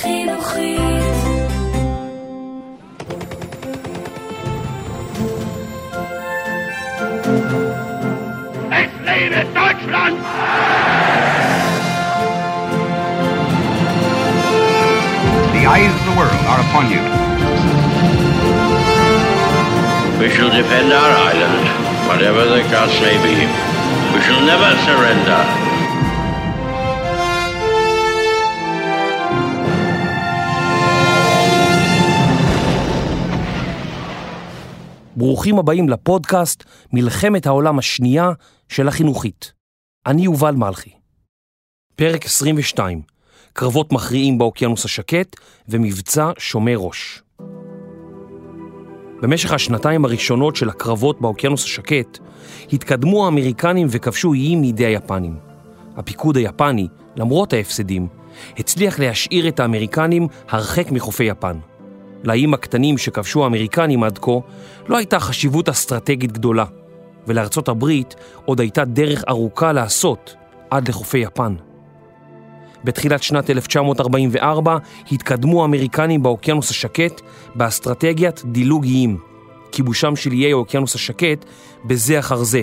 חינוכית. Es lebe Deutschland! The eyes of the world are upon you. We shall defend our island, whatever the cost may be. We shall never surrender. ברוכים הבאים לפודקאסט מלחמת העולם השנייה של החינוכית. אני יובל מלכי. פרק 22, קרבות מכריעים באוקיינוס השקט ומבצע שומר ראש. במשך השנתיים הראשונות של הקרבות באוקיינוס השקט, התקדמו האמריקנים וכבשו איים מידי היפנים. הפיקוד היפני, למרות ההפסדים, הצליח להשאיר את האמריקנים הרחק מחופי יפן. לאיים הקטנים שכבשו האמריקנים עד כה לא הייתה חשיבות אסטרטגית גדולה, ולארצות הברית עוד הייתה דרך ארוכה לעשות עד לחופי יפן. בתחילת שנת 1944 התקדמו האמריקנים באוקיינוס השקט באסטרטגיית דילוג איים, כיבושם של איי האוקיינוס השקט בזה אחר זה,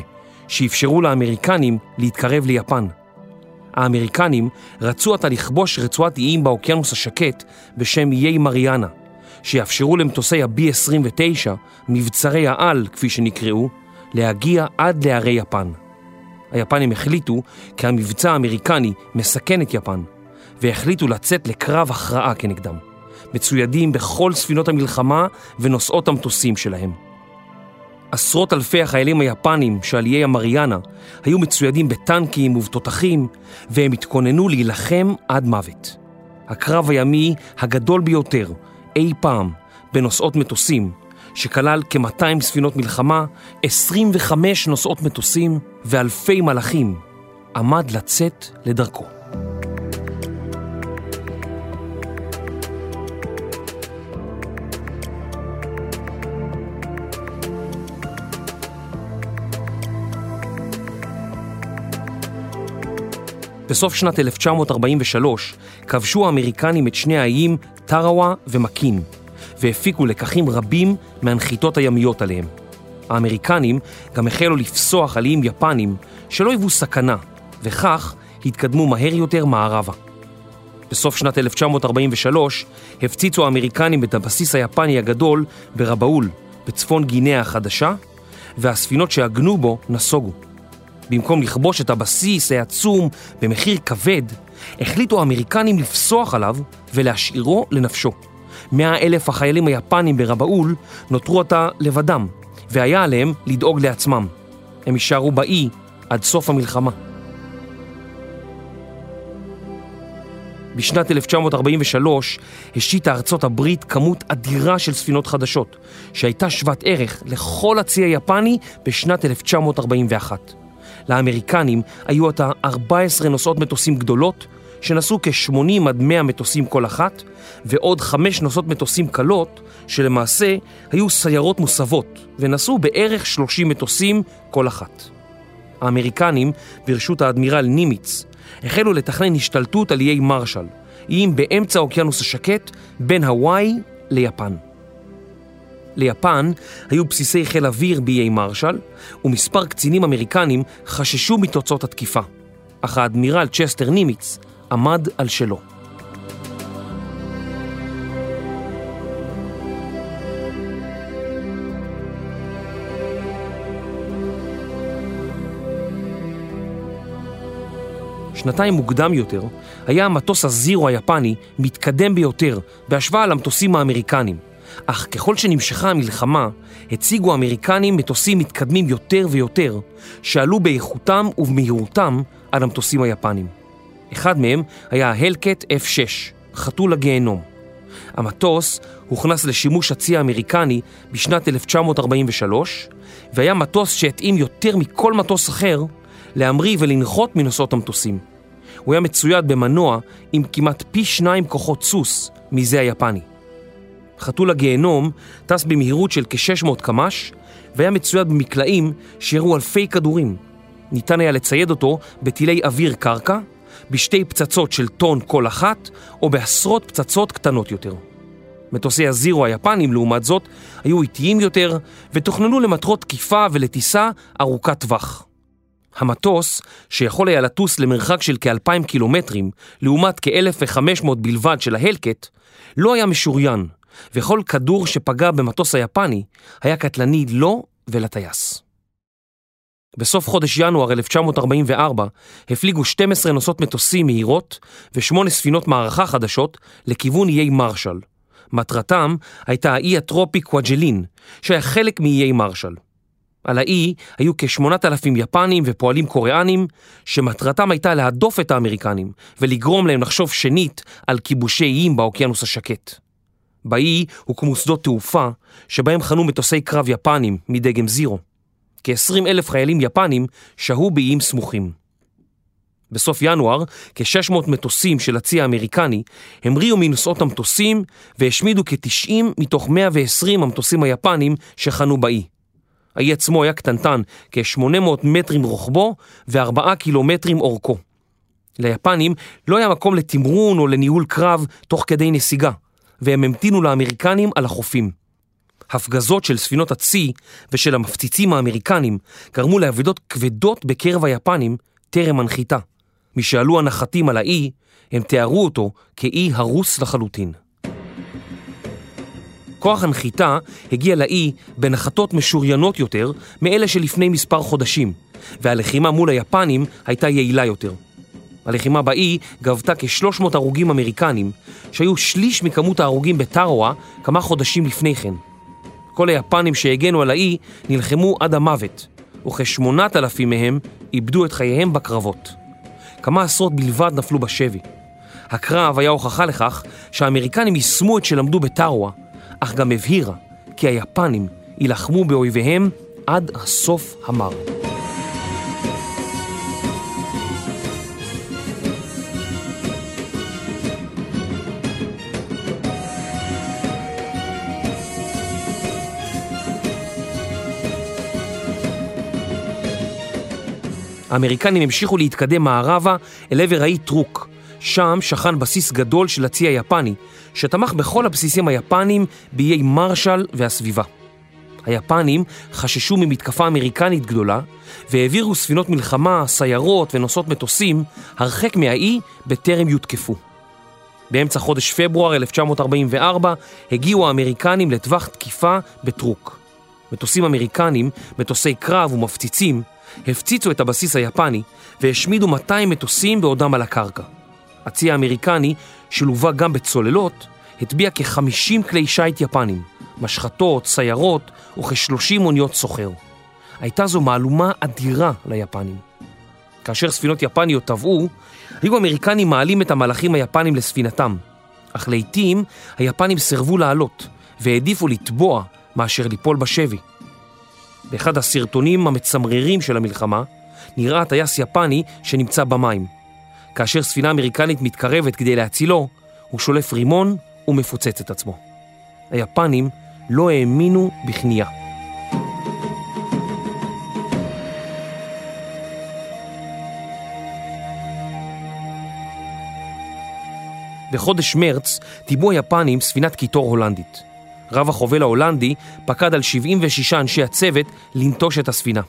שאפשרו לאמריקנים להתקרב ליפן. האמריקנים רצו עתה לכבוש רצועת איים באוקיינוס השקט בשם איי מריאנה, שיאפשרו למטוסי ה-B-29, מבצרי העל כפי שנקראו, להגיע עד לערי יפן. היפנים החליטו כי המבצע האמריקני מסכן את יפן, והחליטו לצאת לקרב הכרעה כנגדם, מצוידים בכל ספינות המלחמה ונושאות המטוסים שלהם. עשרות אלפי החיילים היפנים שעל איי המריאנה היו מצוידים בטנקים ובתותחים, והם התכוננו להילחם עד מוות. הקרב הימי הגדול ביותר אי פעם בנושאות מטוסים, שכלל כ-200 ספינות מלחמה, 25 נושאות מטוסים ואלפי מלאכים, עמד לצאת לדרכו. בסוף שנת 1943 כבשו האמריקנים את שני האיים טראווה ומקין, והפיקו לקחים רבים מהנחיתות הימיות עליהם. האמריקנים גם החלו לפסוח על איים יפנים שלא היוו סכנה, וכך התקדמו מהר יותר מערבה. בסוף שנת 1943 הפציצו האמריקנים את הבסיס היפני הגדול ברבאול, בצפון גינאה החדשה, והספינות שעגנו בו נסוגו. במקום לכבוש את הבסיס העצום במחיר כבד, החליטו האמריקנים לפסוח עליו ולהשאירו לנפשו. מאה אלף החיילים היפנים ברבאול נותרו עתה לבדם, והיה עליהם לדאוג לעצמם. הם יישארו באי עד סוף המלחמה. בשנת 1943 השיתה ארצות הברית כמות אדירה של ספינות חדשות, שהייתה שוות ערך לכל הצי היפני בשנת 1941. לאמריקנים היו עתה 14 נושאות מטוסים גדולות, שנשאו כ-80 עד 100 מטוסים כל אחת, ועוד 5 נושאות מטוסים קלות, שלמעשה היו סיירות מוסבות, ונשאו בערך 30 מטוסים כל אחת. האמריקנים, ברשות האדמירל נימיץ, החלו לתכנן השתלטות על איי מרשל, איים באמצע האוקיינוס השקט בין הוואי ליפן. ליפן היו בסיסי חיל אוויר באיי מרשל, ומספר קצינים אמריקנים חששו מתוצאות התקיפה. אך האדמירל צ'סטר נימיץ עמד על שלו. שנתיים מוקדם יותר, היה המטוס הזירו היפני מתקדם ביותר בהשוואה למטוסים האמריקנים. אך ככל שנמשכה המלחמה, הציגו האמריקנים מטוסים מתקדמים יותר ויותר, שעלו באיכותם ובמהירותם על המטוסים היפנים. אחד מהם היה ההלקט F-6, חתול הגיהנום. המטוס הוכנס לשימוש הצי האמריקני בשנת 1943, והיה מטוס שהתאים יותר מכל מטוס אחר להמריא ולנחות מנושאות המטוסים. הוא היה מצויד במנוע עם כמעט פי שניים כוחות סוס מזה היפני. חתול הגיהנום טס במהירות של כ-600 קמ"ש והיה מצויד במקלעים שירו אלפי כדורים. ניתן היה לצייד אותו בטילי אוויר קרקע, בשתי פצצות של טון כל אחת, או בעשרות פצצות קטנות יותר. מטוסי הזירו היפנים, לעומת זאת, היו איטיים יותר, ותוכננו למטרות תקיפה ולטיסה ארוכת טווח. המטוס, שיכול היה לטוס למרחק של כאלפיים קילומטרים, לעומת כ-1,500 בלבד של ההלקט, לא היה משוריין, וכל כדור שפגע במטוס היפני היה קטלני לו ולטייס. בסוף חודש ינואר 1944 הפליגו 12 נוסעות מטוסים מהירות ושמונה ספינות מערכה חדשות לכיוון איי מרשל. מטרתם הייתה האי הטרופי קוואג'לין, שהיה חלק מאיי מרשל. על האי היו כ-8,000 יפנים ופועלים קוריאנים, שמטרתם הייתה להדוף את האמריקנים ולגרום להם לחשוב שנית על כיבושי איים באוקיינוס השקט. באי הוקמו שדות תעופה, שבהם חנו מטוסי קרב יפנים מדגם זירו. כ-20 אלף חיילים יפנים שהו באיים סמוכים. בסוף ינואר, כ-600 מטוסים של הצי האמריקני המריאו מנוסעות המטוסים והשמידו כ-90 מתוך 120 המטוסים היפנים שחנו באי. האי עצמו היה קטנטן, כ-800 מטרים רוחבו ו-4 קילומטרים אורכו. ליפנים לא היה מקום לתמרון או לניהול קרב תוך כדי נסיגה, והם המתינו לאמריקנים על החופים. הפגזות של ספינות הצי ושל המפציצים האמריקנים גרמו לאבדות כבדות בקרב היפנים טרם הנחיתה. משעלו הנחתים על האי, הם תיארו אותו כאי הרוס לחלוטין. כוח הנחיתה הגיע לאי בנחתות משוריינות יותר מאלה שלפני מספר חודשים, והלחימה מול היפנים הייתה יעילה יותר. הלחימה באי גבתה כ-300 הרוגים אמריקנים, שהיו שליש מכמות ההרוגים בטארואה כמה חודשים לפני כן. כל היפנים שהגנו על האי נלחמו עד המוות, וכ-8,000 מהם איבדו את חייהם בקרבות. כמה עשרות בלבד נפלו בשבי. הקרב היה הוכחה לכך שהאמריקנים יישמו את שלמדו בטארואה, אך גם הבהירה כי היפנים יילחמו באויביהם עד הסוף המר. האמריקנים המשיכו להתקדם מערבה אל עבר האי טרוק. שם שכן בסיס גדול של הצי היפני, שתמך בכל הבסיסים היפנים באיי מרשל והסביבה. היפנים חששו ממתקפה אמריקנית גדולה, והעבירו ספינות מלחמה, סיירות ונוסעות מטוסים הרחק מהאי בטרם יותקפו. באמצע חודש פברואר 1944 הגיעו האמריקנים לטווח תקיפה בטרוק. מטוסים אמריקנים, מטוסי קרב ומפציצים, הפציצו את הבסיס היפני והשמידו 200 מטוסים בעודם על הקרקע. הצי האמריקני, שלווה גם בצוללות, הטביע כ-50 כלי שיט יפנים, משחטות, סיירות וכ-30 אוניות סוחר. הייתה זו מהלומה אדירה ליפנים. כאשר ספינות יפניות טבעו, היו האמריקנים מעלים את המלאכים היפנים לספינתם, אך לעיתים היפנים סירבו לעלות והעדיפו לטבוע מאשר ליפול בשבי. באחד הסרטונים המצמררים של המלחמה, נראה טייס יפני שנמצא במים. כאשר ספינה אמריקנית מתקרבת כדי להצילו, הוא שולף רימון ומפוצץ את עצמו. היפנים לא האמינו בכניעה. בחודש מרץ טיבו היפנים ספינת קיטור הולנדית. רב החובל ההולנדי פקד על 76 אנשי הצוות לנטוש את הספינה.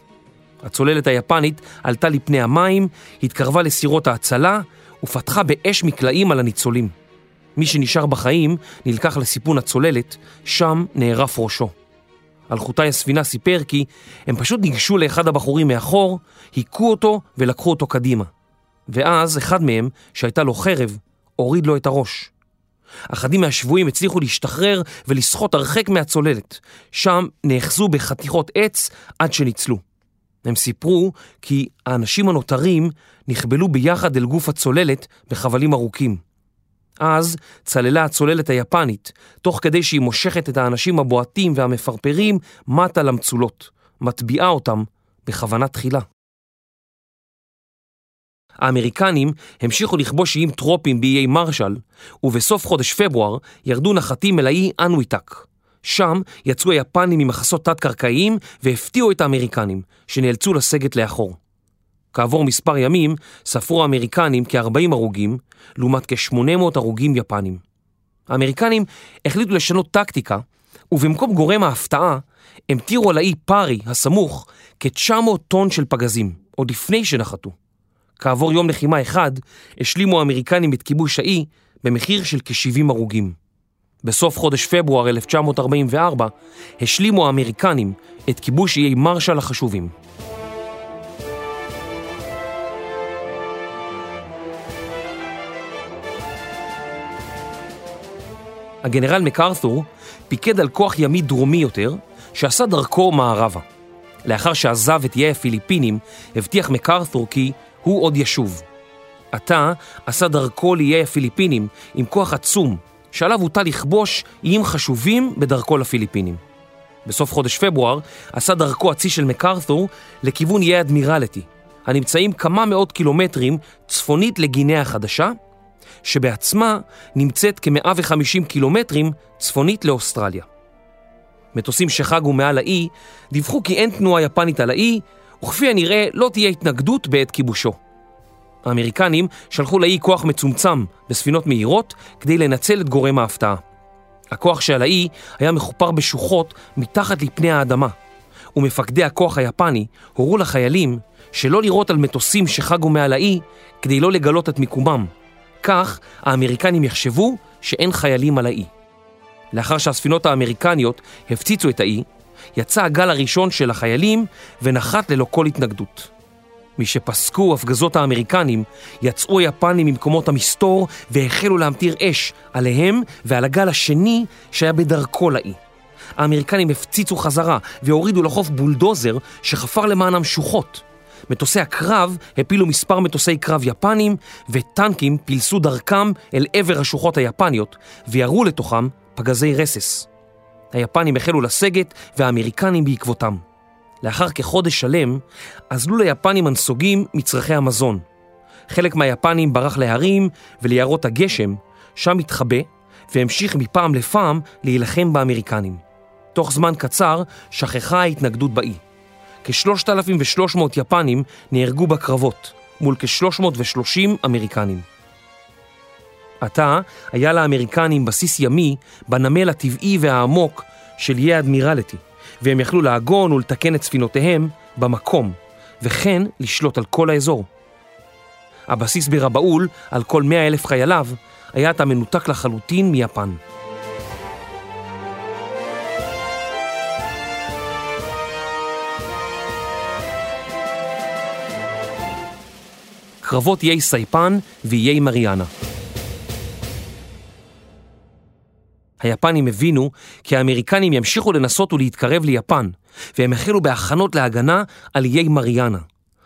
הצוללת היפנית עלתה לפני המים, התקרבה לסירות ההצלה ופתחה באש מקלעים על הניצולים. מי שנשאר בחיים נלקח לסיפון הצוללת, שם נערף ראשו. אלחוטאי הספינה סיפר כי הם פשוט ניגשו לאחד הבחורים מאחור, היכו אותו ולקחו אותו קדימה. ואז אחד מהם, שהייתה לו חרב, הוריד לו את הראש. אחדים מהשבויים הצליחו להשתחרר ולסחוט הרחק מהצוללת. שם נאחזו בחתיכות עץ עד שניצלו. הם סיפרו כי האנשים הנותרים נכבלו ביחד אל גוף הצוללת בחבלים ארוכים. אז צללה הצוללת היפנית, תוך כדי שהיא מושכת את האנשים הבועטים והמפרפרים מטה למצולות, מטביעה אותם בכוונה תחילה. האמריקנים המשיכו לכבוש איים טרופים באיי מרשל, ובסוף חודש פברואר ירדו נחתים אל האי אנוויטק. שם יצאו היפנים ממחסות תת-קרקעיים והפתיעו את האמריקנים, שנאלצו לסגת לאחור. כעבור מספר ימים ספרו האמריקנים כ-40 הרוגים, לעומת כ-800 הרוגים יפנים. האמריקנים החליטו לשנות טקטיקה, ובמקום גורם ההפתעה, המטירו על האי פארי הסמוך כ-900 טון של פגזים, עוד לפני שנחתו. כעבור יום לחימה אחד, השלימו האמריקנים את כיבוש האי במחיר של כ-70 הרוגים. בסוף חודש פברואר 1944 השלימו האמריקנים את כיבוש איי מרשל החשובים. הגנרל מקארת'ור פיקד על כוח ימי דרומי יותר, שעשה דרכו מערבה. לאחר שעזב את איי הפיליפינים, הבטיח מקארת'ור כי הוא עוד ישוב. עתה עשה דרכו לאיי הפיליפינים עם כוח עצום, שעליו הוטל לכבוש איים חשובים בדרכו לפיליפינים. בסוף חודש פברואר עשה דרכו הצי של מקארת'ור לכיוון איי אדמירלטי, הנמצאים כמה מאות קילומטרים צפונית לגינאה החדשה, שבעצמה נמצאת כ-150 קילומטרים צפונית לאוסטרליה. מטוסים שחגו מעל האי דיווחו כי אין תנועה יפנית על האי, וכפי הנראה לא תהיה התנגדות בעת כיבושו. האמריקנים שלחו לאי כוח מצומצם בספינות מהירות כדי לנצל את גורם ההפתעה. הכוח שעל האי היה מחופר בשוחות מתחת לפני האדמה, ומפקדי הכוח היפני הורו לחיילים שלא לירות על מטוסים שחגו מעל האי כדי לא לגלות את מיקומם. כך האמריקנים יחשבו שאין חיילים על האי. לאחר שהספינות האמריקניות הפציצו את האי, יצא הגל הראשון של החיילים ונחת ללא כל התנגדות. משפסקו הפגזות האמריקנים, יצאו היפנים ממקומות המסתור והחלו להמטיר אש עליהם ועל הגל השני שהיה בדרכו לאי. האמריקנים הפציצו חזרה והורידו לחוף בולדוזר שחפר למענם שוחות. מטוסי הקרב הפילו מספר מטוסי קרב יפנים וטנקים פילסו דרכם אל עבר השוחות היפניות וירו לתוכם פגזי רסס. היפנים החלו לסגת והאמריקנים בעקבותם. לאחר כחודש שלם, אזלו ליפנים הנסוגים מצרכי המזון. חלק מהיפנים ברח להרים וליערות הגשם, שם התחבא, והמשיך מפעם לפעם להילחם באמריקנים. תוך זמן קצר שכחה ההתנגדות באי. כ-3,300 יפנים נהרגו בקרבות, מול כ-330 אמריקנים. עתה היה לאמריקנים בסיס ימי בנמל הטבעי והעמוק של איי אדמירלטי, והם יכלו לעגון ולתקן את ספינותיהם במקום, וכן לשלוט על כל האזור. הבסיס ברבאול, על כל 100 אלף חייליו, היה עתה מנותק לחלוטין מיפן. קרבות איי סייפן ואיי מריאנה. היפנים הבינו כי האמריקנים ימשיכו לנסות ולהתקרב ליפן, והם החלו בהכנות להגנה על איי מריאנה.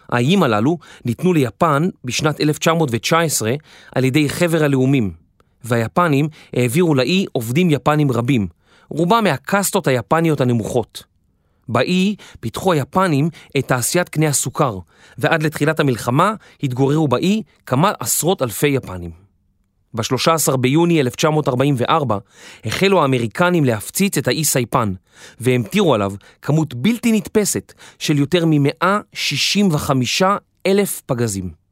האיים הללו ניתנו ליפן בשנת 1919 על ידי חבר הלאומים, והיפנים העבירו לאי עובדים יפנים רבים, רובם מהקסטות היפניות הנמוכות. באי פיתחו היפנים את תעשיית קנה הסוכר, ועד לתחילת המלחמה התגוררו באי כמה עשרות אלפי יפנים. ב-13 ביוני 1944 החלו האמריקנים להפציץ את האי סייפן, והמטירו עליו כמות בלתי נתפסת של יותר מ-165 אלף פגזים.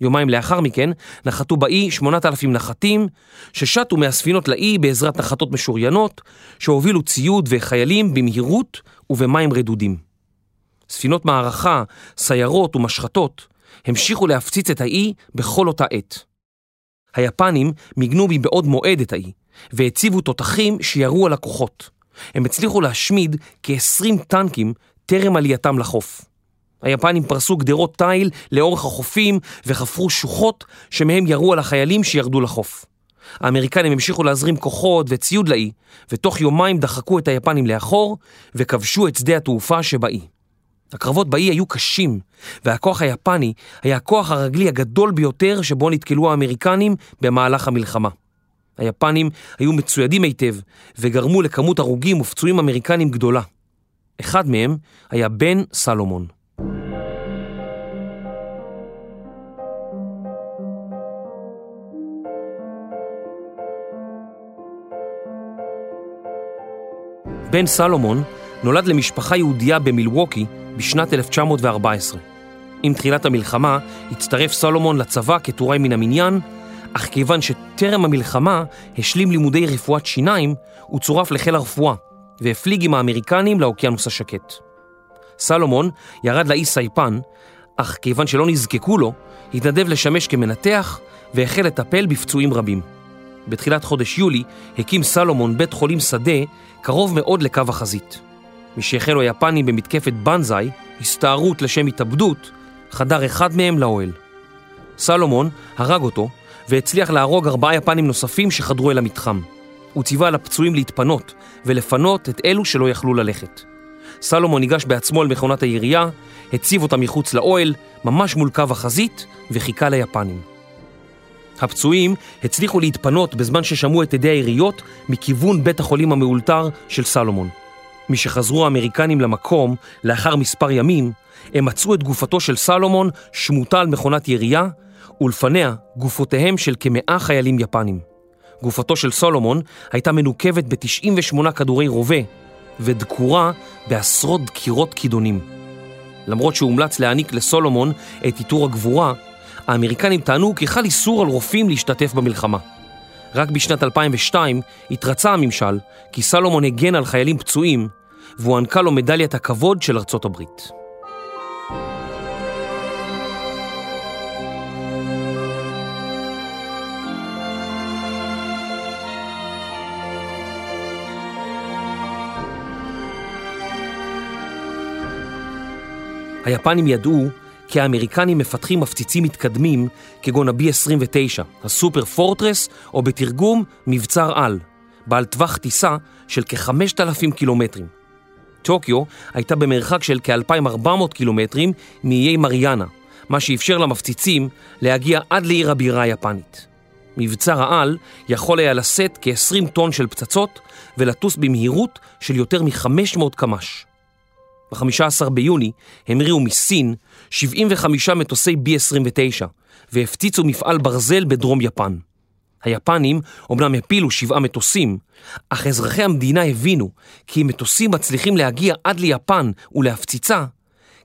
יומיים לאחר מכן נחתו באי 8,000 נחתים, ששטו מהספינות לאי בעזרת נחתות משוריינות, שהובילו ציוד וחיילים במהירות ובמים רדודים. ספינות מערכה, סיירות ומשחטות המשיכו להפציץ את האי בכל אותה עת. היפנים מיגנו מבעוד מועד את האי, והציבו תותחים שירו על הכוחות. הם הצליחו להשמיד כ-20 טנקים טרם עלייתם לחוף. היפנים פרסו גדרות תיל לאורך החופים וחפרו שוחות שמהם ירו על החיילים שירדו לחוף. האמריקנים המשיכו להזרים כוחות וציוד לאי, ותוך יומיים דחקו את היפנים לאחור וכבשו את שדה התעופה שבאי. הקרבות באי היו קשים, והכוח היפני היה הכוח הרגלי הגדול ביותר שבו נתקלו האמריקנים במהלך המלחמה. היפנים היו מצוידים היטב, וגרמו לכמות הרוגים ופצועים אמריקנים גדולה. אחד מהם היה בן סלומון. בן סלומון נולד למשפחה יהודייה במילווקי בשנת 1914. עם תחילת המלחמה הצטרף סלומון לצבא כטוראי מן המניין, אך כיוון שטרם המלחמה השלים לימודי רפואת שיניים, הוא צורף לחיל הרפואה והפליג עם האמריקנים לאוקיינוס השקט. סלומון ירד לאי סייפן, אך כיוון שלא נזקקו לו, התנדב לשמש כמנתח והחל לטפל בפצועים רבים. בתחילת חודש יולי הקים סלומון בית חולים שדה קרוב מאוד לקו החזית. משהחלו היפנים במתקפת בנזאי, הסתערות לשם התאבדות, חדר אחד מהם לאוהל. סלומון הרג אותו והצליח להרוג ארבעה יפנים נוספים שחדרו אל המתחם. הוא ציווה על הפצועים להתפנות ולפנות את אלו שלא יכלו ללכת. סלומון ניגש בעצמו אל מכונת הירייה, הציב אותה מחוץ לאוהל, ממש מול קו החזית, וחיכה ליפנים. הפצועים הצליחו להתפנות בזמן ששמעו את עדי היריות מכיוון בית החולים המאולתר של סלומון. משחזרו האמריקנים למקום לאחר מספר ימים, הם מצאו את גופתו של סלומון שמוטה על מכונת ירייה, ולפניה גופותיהם של כמאה חיילים יפנים. גופתו של סולומון הייתה מנוקבת ב-98 כדורי רובה ודקורה בעשרות דקירות כידונים. למרות שהומלץ להעניק לסולומון את עיטור הגבורה, האמריקנים טענו כי חל איסור על רופאים להשתתף במלחמה. רק בשנת 2002 התרצה הממשל כי סלומון הגן על חיילים פצועים והוענקה לו מדליית הכבוד של ארצות הברית. היפנים ידעו כי האמריקנים מפתחים מפציצים מתקדמים כגון ה-B-29, הסופר פורטרס, או בתרגום מבצר על, בעל טווח טיסה של כ-5,000 קילומטרים. טוקיו הייתה במרחק של כ-2,400 קילומטרים מאיי מריאנה, מה שאפשר למפציצים להגיע עד לעיר הבירה היפנית. מבצר העל יכול היה לשאת כ-20 טון של פצצות ולטוס במהירות של יותר מ-500 קמ"ש. ב-15 ביוני המריאו מסין 75 מטוסי B-29 והפציצו מפעל ברזל בדרום יפן. היפנים אומנם הפילו שבעה מטוסים, אך אזרחי המדינה הבינו כי אם מטוסים מצליחים להגיע עד ליפן ולהפציצה,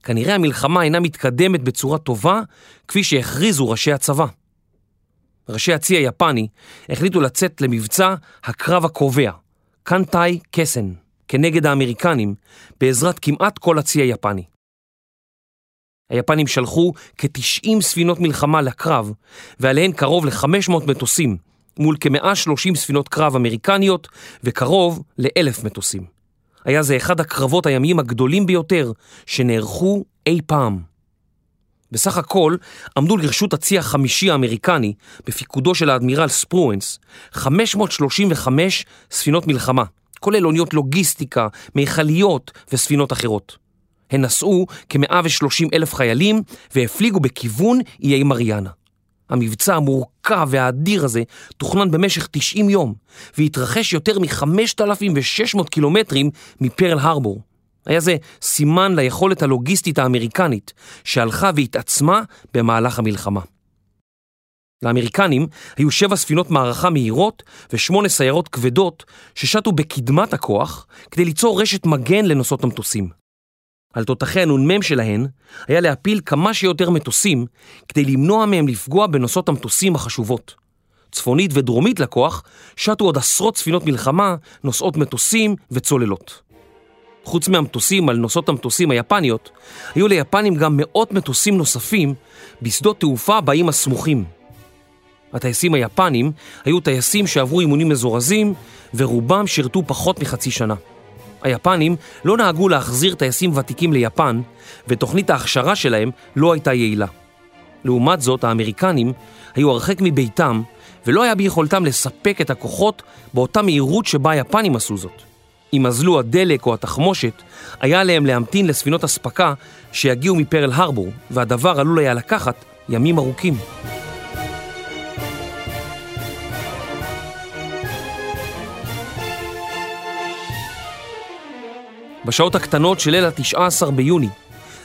כנראה המלחמה אינה מתקדמת בצורה טובה כפי שהכריזו ראשי הצבא. ראשי הצי היפני החליטו לצאת למבצע הקרב הקובע, קנטאי קסן. כנגד האמריקנים בעזרת כמעט כל הצי היפני. היפנים שלחו כ-90 ספינות מלחמה לקרב, ועליהן קרוב ל-500 מטוסים, מול כ-130 ספינות קרב אמריקניות וקרוב ל-1,000 מטוסים. היה זה אחד הקרבות הימיים הגדולים ביותר שנערכו אי פעם. בסך הכל עמדו לרשות הצי החמישי האמריקני, בפיקודו של האדמירל ספרואנס, 535 ספינות מלחמה, כולל אוניות לוגיסטיקה, מיכליות וספינות אחרות. הן נשאו כ-130 אלף חיילים והפליגו בכיוון איי מריאנה. המבצע המורכב והאדיר הזה תוכנן במשך 90 יום והתרחש יותר מ-5,600 קילומטרים מפרל הרבור. היה זה סימן ליכולת הלוגיסטית האמריקנית שהלכה והתעצמה במהלך המלחמה. לאמריקנים היו שבע ספינות מערכה מהירות ושמונה סיירות כבדות ששטו בקדמת הכוח כדי ליצור רשת מגן לנוסעות המטוסים. על תותחי הנ"מ שלהן היה להפיל כמה שיותר מטוסים כדי למנוע מהם לפגוע בנוסעות המטוסים החשובות. צפונית ודרומית לכוח שטו עוד עשרות ספינות מלחמה, נוסעות מטוסים וצוללות. חוץ מהמטוסים על נוסעות המטוסים היפניות, היו ליפנים גם מאות מטוסים נוספים בשדות תעופה באיים הסמוכים. הטייסים היפנים היו טייסים שעברו אימונים מזורזים ורובם שירתו פחות מחצי שנה. היפנים לא נהגו להחזיר טייסים ותיקים ליפן ותוכנית ההכשרה שלהם לא הייתה יעילה. לעומת זאת, האמריקנים היו הרחק מביתם ולא היה ביכולתם לספק את הכוחות באותה מהירות שבה היפנים עשו זאת. אם אזלו הדלק או התחמושת, היה עליהם להמתין לספינות אספקה שיגיעו מפרל הרבור, והדבר עלול היה לקחת ימים ארוכים. בשעות הקטנות של ליל ה-19 ביוני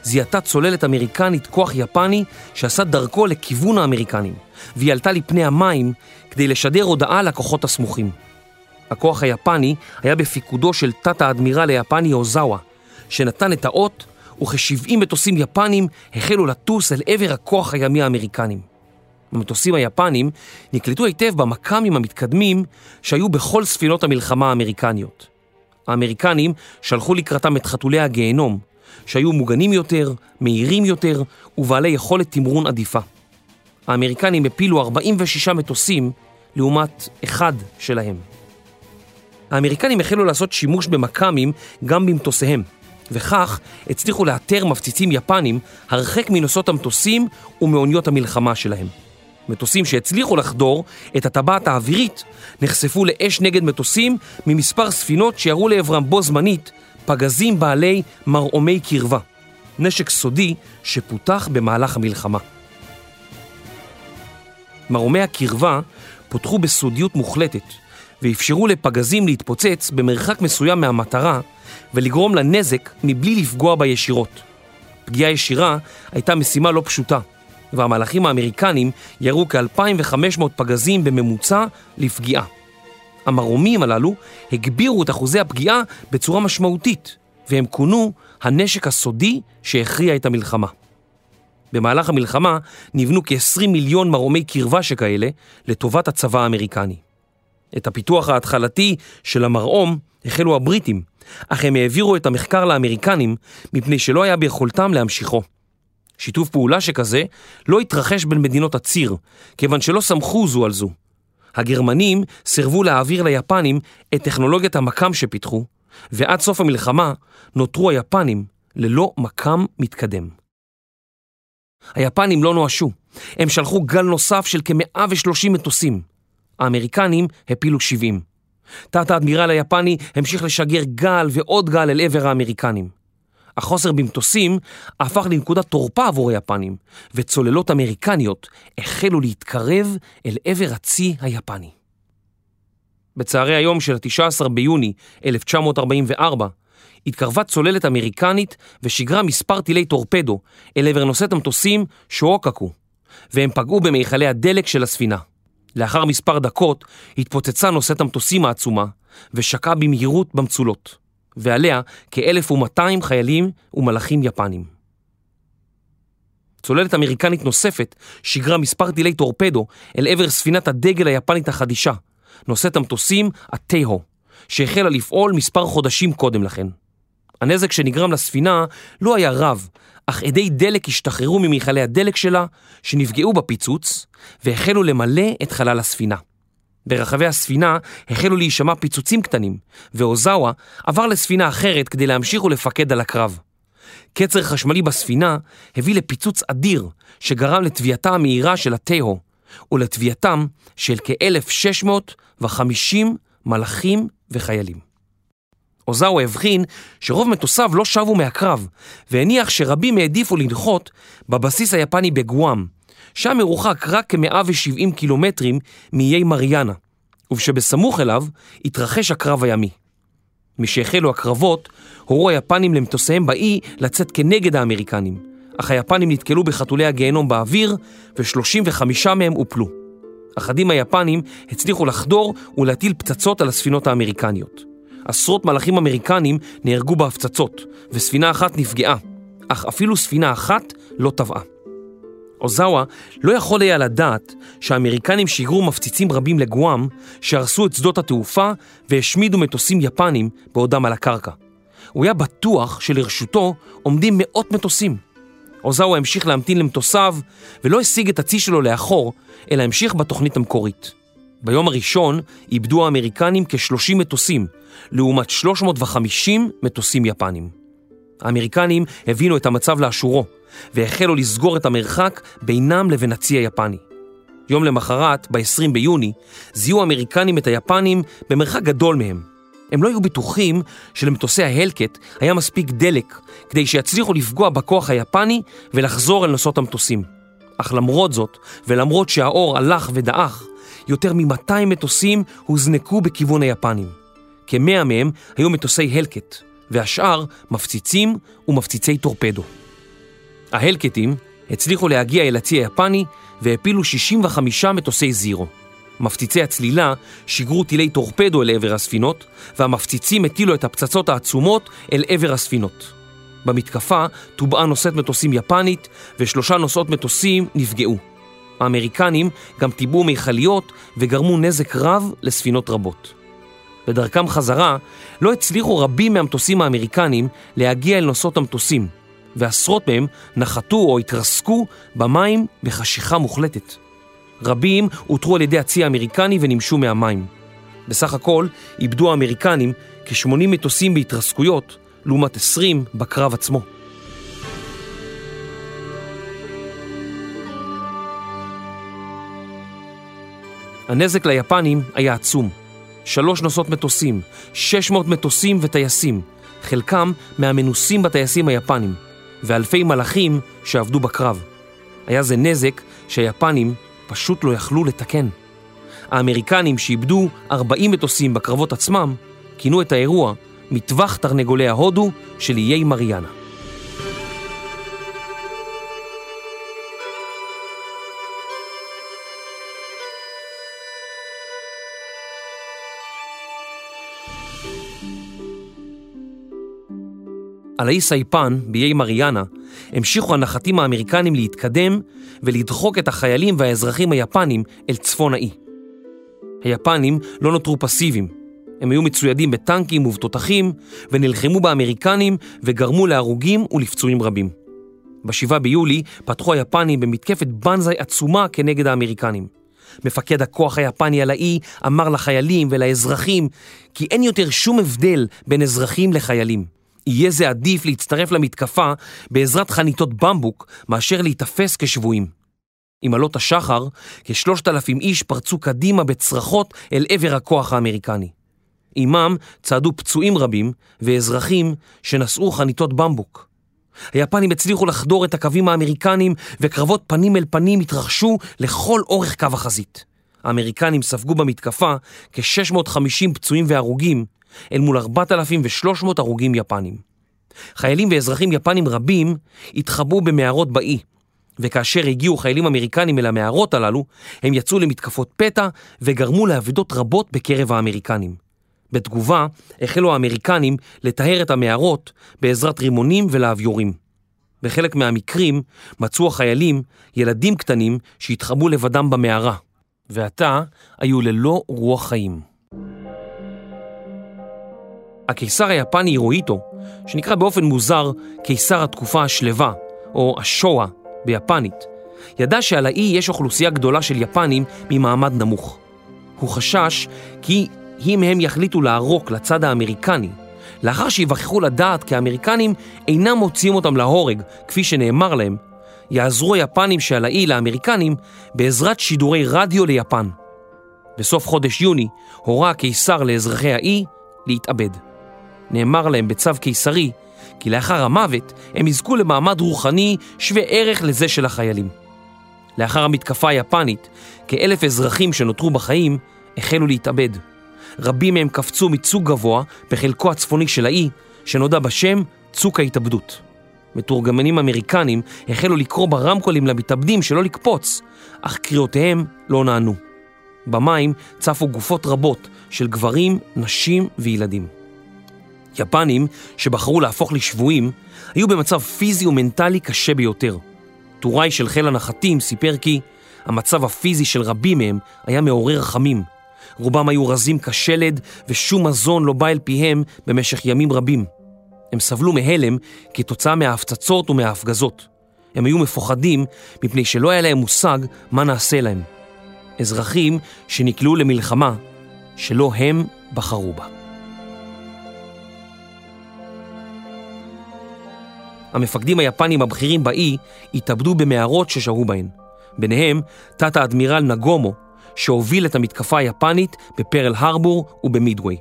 זיהתה צוללת אמריקנית כוח יפני שעשה דרכו לכיוון האמריקנים, והיא עלתה לפני המים כדי לשדר הודעה לכוחות הסמוכים. הכוח היפני היה בפיקודו של תת-האדמירל היפני אוזאווה, שנתן את האות וכ-70 מטוסים יפנים החלו לטוס אל עבר הכוח הימי האמריקנים. המטוסים היפנים נקלטו היטב במכ"מים המתקדמים שהיו בכל ספינות המלחמה האמריקניות. האמריקנים שלחו לקראתם את חתולי הגיהנום, שהיו מוגנים יותר, מהירים יותר ובעלי יכולת תמרון עדיפה. האמריקנים הפילו 46 מטוסים לעומת אחד שלהם. האמריקנים החלו לעשות שימוש במכ"מים גם במטוסיהם, וכך הצליחו לאתר מפציצים יפנים הרחק מנוסעות המטוסים ומאוניות המלחמה שלהם. מטוסים שהצליחו לחדור את הטבעת האווירית נחשפו לאש נגד מטוסים ממספר ספינות שירו לעברם בו זמנית פגזים בעלי מרעומי קרבה, נשק סודי שפותח במהלך המלחמה. מרעומי הקרבה פותחו בסודיות מוחלטת ואפשרו לפגזים להתפוצץ במרחק מסוים מהמטרה ולגרום לה נזק מבלי לפגוע בה ישירות. פגיעה ישירה הייתה משימה לא פשוטה, והמהלכים האמריקנים ירו כ-2,500 פגזים בממוצע לפגיעה. המרומים הללו הגבירו את אחוזי הפגיעה בצורה משמעותית, והם כונו הנשק הסודי שהכריע את המלחמה. במהלך המלחמה נבנו כ-20 מיליון מרומי קרבה שכאלה לטובת הצבא האמריקני. את הפיתוח ההתחלתי של המרעום החלו הבריטים, אך הם העבירו את המחקר לאמריקנים מפני שלא היה ביכולתם להמשיכו. שיתוף פעולה שכזה לא התרחש בין מדינות הציר, כיוון שלא סמכו זו על זו. הגרמנים סירבו להעביר ליפנים את טכנולוגיית המקם שפיתחו, ועד סוף המלחמה נותרו היפנים ללא מקם מתקדם. היפנים לא נואשו, הם שלחו גל נוסף של כ-130 מטוסים. האמריקנים הפילו 70. תת-האדמירל היפני המשיך לשגר גל ועוד גל אל עבר האמריקנים. החוסר במטוסים הפך לנקודת תורפה עבור היפנים, וצוללות אמריקניות החלו להתקרב אל עבר הצי היפני. בצהרי היום של ה-19 ביוני 1944, התקרבה צוללת אמריקנית ושיגרה מספר טילי טורפדו אל עבר נושאת המטוסים שואוקקו, והם פגעו במיכלי הדלק של הספינה. לאחר מספר דקות התפוצצה נושאת המטוסים העצומה ושקעה במהירות במצולות. ועליה כ-1,200 חיילים ומלאכים יפנים. צוללת אמריקנית נוספת שיגרה מספר טילי טורפדו אל עבר ספינת הדגל היפנית החדישה, נושאת המטוסים הטייהו, שהחלה לפעול מספר חודשים קודם לכן. הנזק שנגרם לספינה לא היה רב, אך אדי דלק השתחררו ממכלי הדלק שלה, שנפגעו בפיצוץ, והחלו למלא את חלל הספינה. ברחבי הספינה החלו להישמע פיצוצים קטנים, ואוזאווה עבר לספינה אחרת כדי להמשיך ולפקד על הקרב. קצר חשמלי בספינה הביא לפיצוץ אדיר שגרם לטביעתה המהירה של הטהו ולטביעתם של כ-1,650 מלאכים וחיילים. אוזאווה הבחין שרוב מטוסיו לא שבו מהקרב והניח שרבים העדיפו לנחות בבסיס היפני בגואם, שם מרוחק רק כ-170 קילומטרים מאיי מריאנה, ושבסמוך אליו התרחש הקרב הימי. משהחלו הקרבות, הורו היפנים למטוסיהם באי לצאת כנגד האמריקנים, אך היפנים נתקלו בחתולי הגיהנום באוויר, ו-35 מהם הופלו. אחדים היפנים הצליחו לחדור ולהטיל פצצות על הספינות האמריקניות. עשרות מלאכים אמריקנים נהרגו בהפצצות, וספינה אחת נפגעה, אך אפילו ספינה אחת לא טבעה. אוזאווה לא יכול היה לדעת שהאמריקנים שיגרו מפציצים רבים לגואם שהרסו את שדות התעופה והשמידו מטוסים יפנים בעודם על הקרקע. הוא היה בטוח שלרשותו עומדים מאות מטוסים. אוזאווה המשיך להמתין למטוסיו ולא השיג את הצי שלו לאחור, אלא המשיך בתוכנית המקורית. ביום הראשון איבדו האמריקנים כ-30 מטוסים, לעומת 350 מטוסים יפנים. האמריקנים הבינו את המצב לאשורו, והחלו לסגור את המרחק בינם לבין הצי היפני. יום למחרת, ב-20 ביוני, זיהו האמריקנים את היפנים במרחק גדול מהם. הם לא היו בטוחים שלמטוסי ההלקט היה מספיק דלק כדי שיצליחו לפגוע בכוח היפני ולחזור אל נוסעות המטוסים. אך למרות זאת, ולמרות שהאור הלך ודעך, יותר מ-200 מטוסים הוזנקו בכיוון היפנים. כמאה מהם היו מטוסי הלקט, והשאר מפציצים ומפציצי טורפדו. ההלקטים הצליחו להגיע אל הצי היפני והפילו 65 מטוסי זירו. מפציצי הצלילה שיגרו טילי טורפדו אל עבר הספינות, והמפציצים הטילו את הפצצות העצומות אל עבר הספינות. במתקפה טובעה נושאת מטוסים יפנית ושלושה נושאות מטוסים נפגעו. האמריקנים גם טיבעו מיכליות וגרמו נזק רב לספינות רבות. בדרכם חזרה לא הצליחו רבים מהמטוסים האמריקנים להגיע אל נושאות המטוסים, ועשרות מהם נחתו או התרסקו במים בחשיכה מוחלטת. רבים אותרו על ידי הצי האמריקני ונמשו מהמים. בסך הכל איבדו האמריקנים כ-80 מטוסים בהתרסקויות, לעומת 20 בקרב עצמו. הנזק ליפנים היה עצום. שלוש נוסעות מטוסים, 600 מטוסים וטייסים, חלקם מהמנוסים בטייסים היפנים, ואלפי מלאכים שעבדו בקרב. היה זה נזק שהיפנים פשוט לא יכלו לתקן. האמריקנים שאיבדו 40 מטוסים בקרבות עצמם, כינו את האירוע מטווח תרנגולי ההודו של איי מריאנה. על האי סייפן, באיי מריאנה, המשיכו הנחתים האמריקנים להתקדם ולדחוק את החיילים והאזרחים היפנים אל צפון האי. היפנים לא נותרו פסיביים. הם היו מצוידים בטנקים ובתותחים ונלחמו באמריקנים וגרמו להרוגים ולפצועים רבים. ב-7 ביולי פתחו היפנים במתקפת בנזאי עצומה כנגד האמריקנים. מפקד הכוח היפני על האי אמר לחיילים ולאזרחים כי אין יותר שום הבדל בין אזרחים לחיילים. יהיה זה עדיף להצטרף למתקפה בעזרת חניתות במבוק מאשר להיתפס כשבויים. עם עלות השחר, כשלושת אלפים איש פרצו קדימה בצרחות אל עבר הכוח האמריקני. עמם צעדו פצועים רבים ואזרחים שנשאו חניתות במבוק. היפנים הצליחו לחדור את הקווים האמריקנים וקרבות פנים אל פנים התרחשו לכל אורך קו החזית. האמריקנים ספגו במתקפה כ-650 פצועים והרוגים אל מול 4,300 הרוגים יפנים. חיילים ואזרחים יפנים רבים התחבאו במערות באי, וכאשר הגיעו חיילים אמריקנים אל המערות הללו, הם יצאו למתקפות פתע וגרמו לאבדות רבות בקרב האמריקנים. בתגובה החלו האמריקנים לטהר את המערות בעזרת רימונים ולאביורים. בחלק מהמקרים מצאו החיילים ילדים קטנים שהתחבאו לבדם במערה, ועתה היו ללא רוח חיים. הקיסר היפני הירוהיטו, שנקרא באופן מוזר קיסר התקופה השלווה, או השואה ביפנית, ידע שעל האי יש אוכלוסייה גדולה של יפנים ממעמד נמוך. הוא חשש כי אם הם יחליטו לערוק לצד האמריקני, לאחר שיווכחו לדעת כי האמריקנים אינם מוציאים אותם להורג, כפי שנאמר להם, יעזרו היפנים שעל האי לאמריקנים בעזרת שידורי רדיו ליפן. בסוף חודש יוני הורה הקיסר לאזרחי האי להתאבד. נאמר להם בצו קיסרי כי לאחר המוות הם יזכו למעמד רוחני שווה ערך לזה של החיילים. לאחר המתקפה היפנית, כאלף אזרחים שנותרו בחיים החלו להתאבד. רבים מהם קפצו מצוק גבוה בחלקו הצפוני של האי, שנודע בשם צוק ההתאבדות. מתורגמנים אמריקנים החלו לקרוא ברמקולים למתאבדים שלא לקפוץ, אך קריאותיהם לא נענו. במים צפו גופות רבות של גברים, נשים וילדים. יפנים שבחרו להפוך לשבויים היו במצב פיזי ומנטלי קשה ביותר. טוראי של חיל הנחתים סיפר כי המצב הפיזי של רבים מהם היה מעורר רחמים. רובם היו רזים כשלד ושום מזון לא בא אל פיהם במשך ימים רבים. הם סבלו מהלם כתוצאה מההפצצות ומההפגזות. הם היו מפוחדים מפני שלא היה להם מושג מה נעשה להם. אזרחים שנקלעו למלחמה שלא הם בחרו בה. המפקדים היפנים הבכירים באי התאבדו במערות ששהו בהן. ביניהם תת-האדמירל נגומו, שהוביל את המתקפה היפנית בפרל הרבור ובמידווי.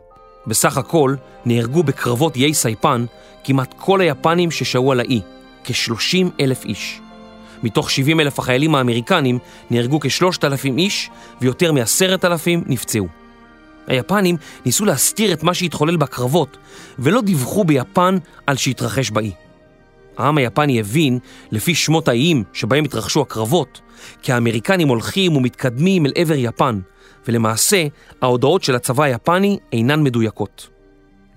בסך הכל נהרגו בקרבות איי סייפן כמעט כל היפנים ששהו על האי, כ-30 אלף איש. מתוך 70 אלף החיילים האמריקנים נהרגו כ-3,000 איש ויותר מ-10,000 נפצעו. היפנים ניסו להסתיר את מה שהתחולל בקרבות ולא דיווחו ביפן על שהתרחש באי. העם היפני הבין, לפי שמות האיים שבהם התרחשו הקרבות, כי האמריקנים הולכים ומתקדמים אל עבר יפן, ולמעשה ההודעות של הצבא היפני אינן מדויקות.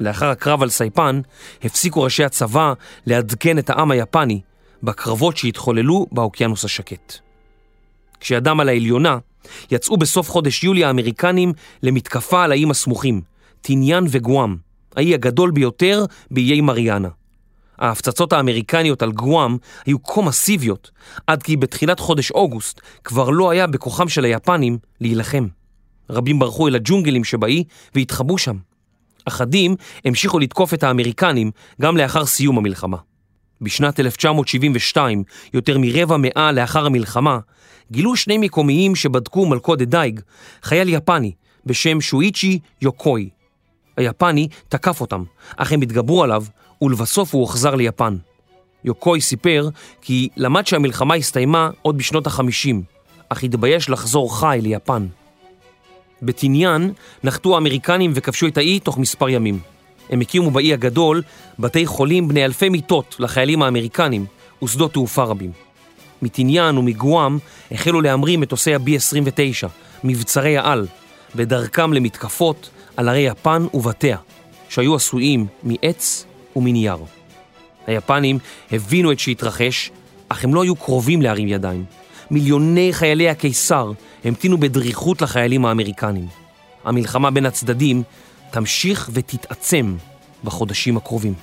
לאחר הקרב על סייפן, הפסיקו ראשי הצבא לעדכן את העם היפני בקרבות שהתחוללו באוקיינוס השקט. כשידם על העליונה, יצאו בסוף חודש יולי האמריקנים למתקפה על האיים הסמוכים, טיניאן וגואם, האי הגדול ביותר באיי מריאנה. ההפצצות האמריקניות על גואם היו כה מסיביות, עד כי בתחילת חודש אוגוסט כבר לא היה בכוחם של היפנים להילחם. רבים ברחו אל הג'ונגלים שבאי והתחבאו שם. אחדים המשיכו לתקוף את האמריקנים גם לאחר סיום המלחמה. בשנת 1972, יותר מרבע מאה לאחר המלחמה, גילו שני מקומיים שבדקו מלכודת דייג, חייל יפני בשם שואיצ'י יוקוי. היפני תקף אותם, אך הם התגברו עליו, ולבסוף הוא הוחזר ליפן. יוקוי סיפר כי למד שהמלחמה הסתיימה עוד בשנות החמישים, אך התבייש לחזור חי ליפן. בטיניאן נחתו האמריקנים וכבשו את האי תוך מספר ימים. הם הקימו באי הגדול בתי חולים בני אלפי מיטות לחיילים האמריקנים ושדות תעופה רבים. מטיניאן ומגואם החלו להמריא מטוסי ה-B-29, מבצרי העל, בדרכם למתקפות על ערי יפן ובתיה, שהיו עשויים מעץ ומנייר. היפנים הבינו את שהתרחש, אך הם לא היו קרובים להרים ידיים. מיליוני חיילי הקיסר המתינו בדריכות לחיילים האמריקנים. המלחמה בין הצדדים תמשיך ותתעצם בחודשים הקרובים.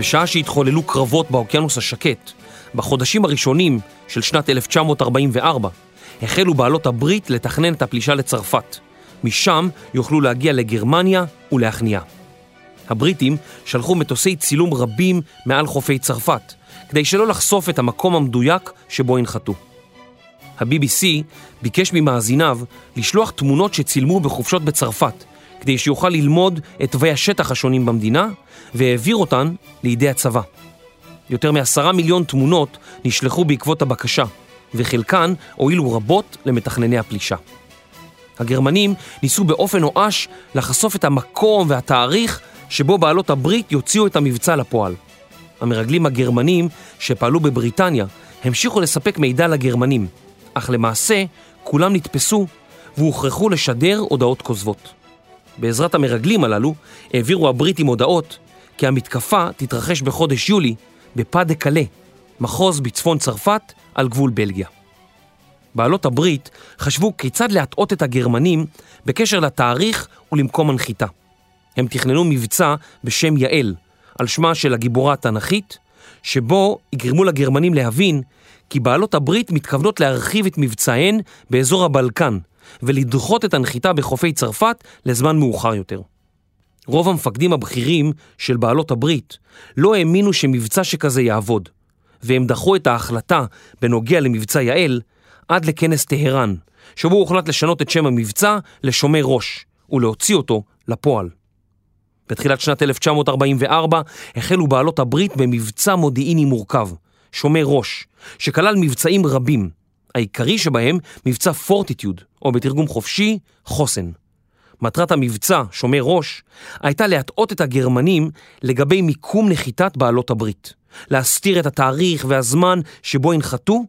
בשעה שהתחוללו קרבות באוקיינוס השקט, בחודשים הראשונים של שנת 1944, החלו בעלות הברית לתכנן את הפלישה לצרפת. משם יוכלו להגיע לגרמניה ולהכניעה. הבריטים שלחו מטוסי צילום רבים מעל חופי צרפת, כדי שלא לחשוף את המקום המדויק שבו ינחתו. ה-BBC ביקש ממאזיניו לשלוח תמונות שצילמו בחופשות בצרפת, כדי שיוכל ללמוד את תווי השטח השונים במדינה, והעביר אותן לידי הצבא. יותר מעשרה מיליון תמונות נשלחו בעקבות הבקשה, וחלקן הועילו רבות למתכנני הפלישה. הגרמנים ניסו באופן נואש לחשוף את המקום והתאריך שבו בעלות הברית יוציאו את המבצע לפועל. המרגלים הגרמנים שפעלו בבריטניה המשיכו לספק מידע לגרמנים, אך למעשה כולם נתפסו והוכרחו לשדר הודעות כוזבות. בעזרת המרגלים הללו העבירו הבריטים הודעות כי המתקפה תתרחש בחודש יולי בפא דה קלה, מחוז בצפון צרפת על גבול בלגיה. בעלות הברית חשבו כיצד להטעות את הגרמנים בקשר לתאריך ולמקום הנחיתה. הם תכננו מבצע בשם יעל, על שמה של הגיבורה התנ"כית, שבו יגרמו לגרמנים להבין כי בעלות הברית מתכוונות להרחיב את מבצעיהן באזור הבלקן ולדחות את הנחיתה בחופי צרפת לזמן מאוחר יותר. רוב המפקדים הבכירים של בעלות הברית לא האמינו שמבצע שכזה יעבוד, והם דחו את ההחלטה בנוגע למבצע יעל עד לכנס טהרן, שבו הוחלט לשנות את שם המבצע לשומר ראש, ולהוציא אותו לפועל. בתחילת שנת 1944 החלו בעלות הברית במבצע מודיעיני מורכב, שומר ראש, שכלל מבצעים רבים, העיקרי שבהם מבצע פורטיטיוד, או בתרגום חופשי, חוסן. מטרת המבצע, שומר ראש, הייתה להטעות את הגרמנים לגבי מיקום נחיתת בעלות הברית, להסתיר את התאריך והזמן שבו ינחתו,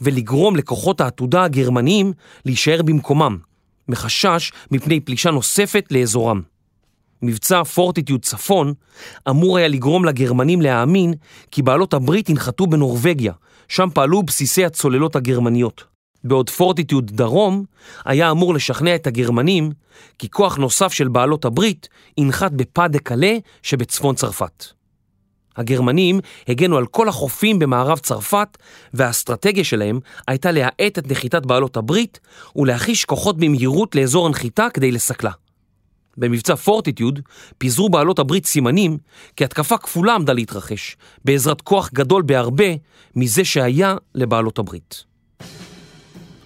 ולגרום לכוחות העתודה הגרמניים להישאר במקומם, מחשש מפני פלישה נוספת לאזורם. מבצע פורטיטיוד צפון אמור היה לגרום לגרמנים להאמין כי בעלות הברית ינחתו בנורבגיה, שם פעלו בסיסי הצוללות הגרמניות. בעוד פורטיטיוד דרום היה אמור לשכנע את הגרמנים כי כוח נוסף של בעלות הברית ינחת בפא דה קלה שבצפון צרפת. הגרמנים הגנו על כל החופים במערב צרפת והאסטרטגיה שלהם הייתה להאט את נחיתת בעלות הברית ולהחיש כוחות במהירות לאזור הנחיתה כדי לסכלה. במבצע פורטיטיוד פיזרו בעלות הברית סימנים כי התקפה כפולה עמדה להתרחש בעזרת כוח גדול בהרבה מזה שהיה לבעלות הברית.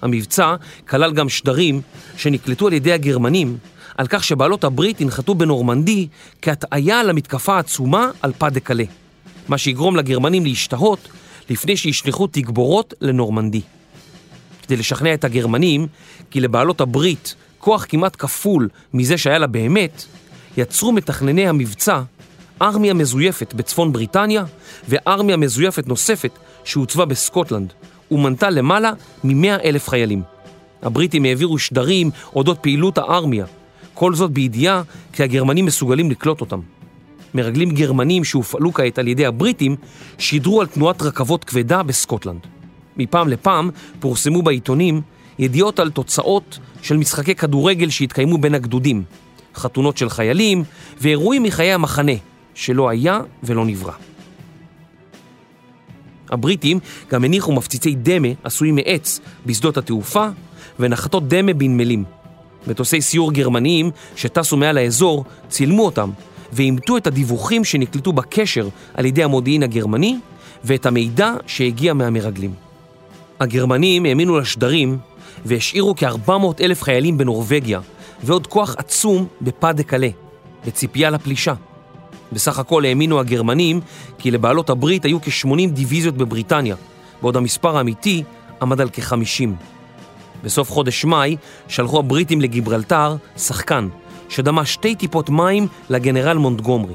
המבצע כלל גם שדרים שנקלטו על ידי הגרמנים על כך שבעלות הברית ינחתו בנורמנדי כהטעיה למתקפה העצומה על פא דה קלה, מה שיגרום לגרמנים להשתהות לפני שישלחו תגבורות לנורמנדי. כדי לשכנע את הגרמנים כי לבעלות הברית כוח כמעט כפול מזה שהיה לה באמת, יצרו מתכנני המבצע ארמיה מזויפת בצפון בריטניה וארמיה מזויפת נוספת שהוצבה בסקוטלנד ומנתה למעלה מ-100 אלף חיילים. הבריטים העבירו שדרים אודות פעילות הארמיה, כל זאת בידיעה כי הגרמנים מסוגלים לקלוט אותם. מרגלים גרמנים שהופעלו כעת על ידי הבריטים שידרו על תנועת רכבות כבדה בסקוטלנד. מפעם לפעם פורסמו בעיתונים ידיעות על תוצאות של משחקי כדורגל שהתקיימו בין הגדודים, חתונות של חיילים ואירועים מחיי המחנה, שלא היה ולא נברא. הבריטים גם הניחו מפציצי דמה עשויים מעץ בשדות התעופה ונחתות דמה בנמלים. מטוסי סיור גרמניים שטסו מעל האזור צילמו אותם ואימתו את הדיווחים שנקלטו בקשר על ידי המודיעין הגרמני ואת המידע שהגיע מהמרגלים. הגרמנים האמינו לשדרים והשאירו כ-400 אלף חיילים בנורבגיה ועוד כוח עצום בפא קלה, בציפייה לפלישה. בסך הכל האמינו הגרמנים כי לבעלות הברית היו כ-80 דיוויזיות בבריטניה, בעוד המספר האמיתי עמד על כ-50. בסוף חודש מאי שלחו הבריטים לגיברלטר שחקן, שדמה שתי טיפות מים לגנרל מונטגומרי.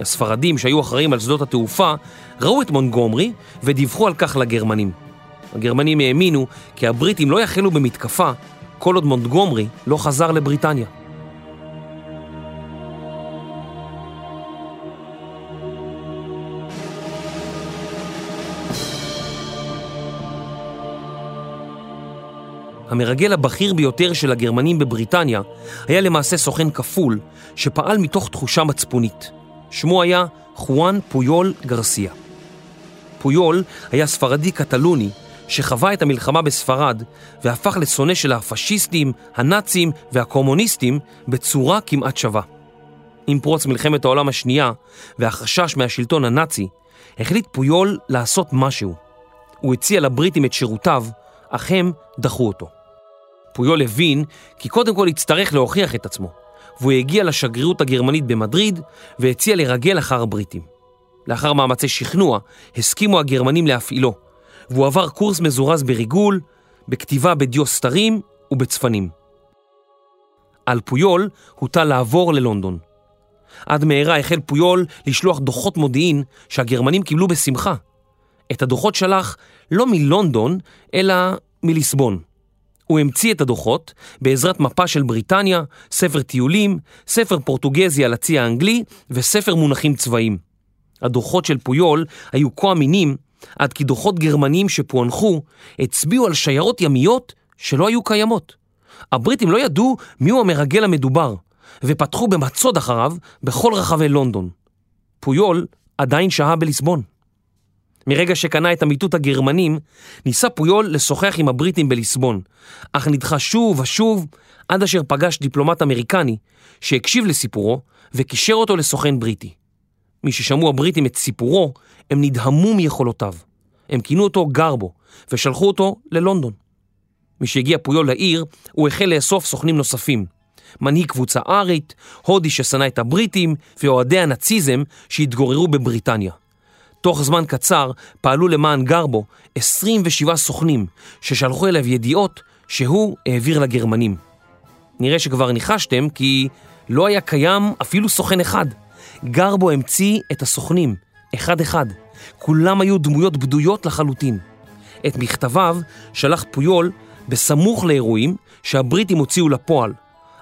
הספרדים שהיו אחראים על שדות התעופה ראו את מונטגומרי ודיווחו על כך לגרמנים. הגרמנים האמינו כי הבריטים לא יחלו במתקפה כל עוד מונטגומרי לא חזר לבריטניה. המרגל הבכיר ביותר של הגרמנים בבריטניה היה למעשה סוכן כפול שפעל מתוך תחושה מצפונית. שמו היה חואן פויול גרסיה. פויול היה ספרדי קטלוני שחווה את המלחמה בספרד והפך לשונא של הפשיסטים, הנאצים והקומוניסטים בצורה כמעט שווה. עם פרוץ מלחמת העולם השנייה והחשש מהשלטון הנאצי, החליט פויול לעשות משהו. הוא הציע לבריטים את שירותיו, אך הם דחו אותו. פויול הבין כי קודם כל יצטרך להוכיח את עצמו, והוא הגיע לשגרירות הגרמנית במדריד והציע לרגל אחר הבריטים. לאחר מאמצי שכנוע, הסכימו הגרמנים להפעילו, והוא עבר קורס מזורז בריגול, בכתיבה בדיו סתרים ובצפנים. על פויול הוטל לעבור ללונדון. עד מהרה החל פויול לשלוח דוחות מודיעין שהגרמנים קיבלו בשמחה. את הדוחות שלח לא מלונדון, אלא מליסבון. הוא המציא את הדוחות בעזרת מפה של בריטניה, ספר טיולים, ספר פורטוגזי על הצי האנגלי וספר מונחים צבאיים. הדוחות של פויול היו כה אמינים עד כי דוחות גרמנים שפוענחו הצביעו על שיירות ימיות שלא היו קיימות. הבריטים לא ידעו מיהו המרגל המדובר, ופתחו במצוד אחריו בכל רחבי לונדון. פויול עדיין שהה בליסבון. מרגע שקנה את אמיתות הגרמנים, ניסה פויול לשוחח עם הבריטים בליסבון, אך נדחה שוב ושוב עד אשר פגש דיפלומט אמריקני שהקשיב לסיפורו וקישר אותו לסוכן בריטי. מששמעו הבריטים את סיפורו, הם נדהמו מיכולותיו. הם כינו אותו גרבו, ושלחו אותו ללונדון. משהגיע פויול לעיר, הוא החל לאסוף סוכנים נוספים. מנהיג קבוצה ארית, הודי ששנא את הבריטים, ואוהדי הנאציזם שהתגוררו בבריטניה. תוך זמן קצר פעלו למען גרבו 27 סוכנים ששלחו אליו ידיעות שהוא העביר לגרמנים. נראה שכבר ניחשתם כי לא היה קיים אפילו סוכן אחד. גרבו המציא את הסוכנים, אחד-אחד. כולם היו דמויות בדויות לחלוטין. את מכתביו שלח פויול בסמוך לאירועים שהבריטים הוציאו לפועל,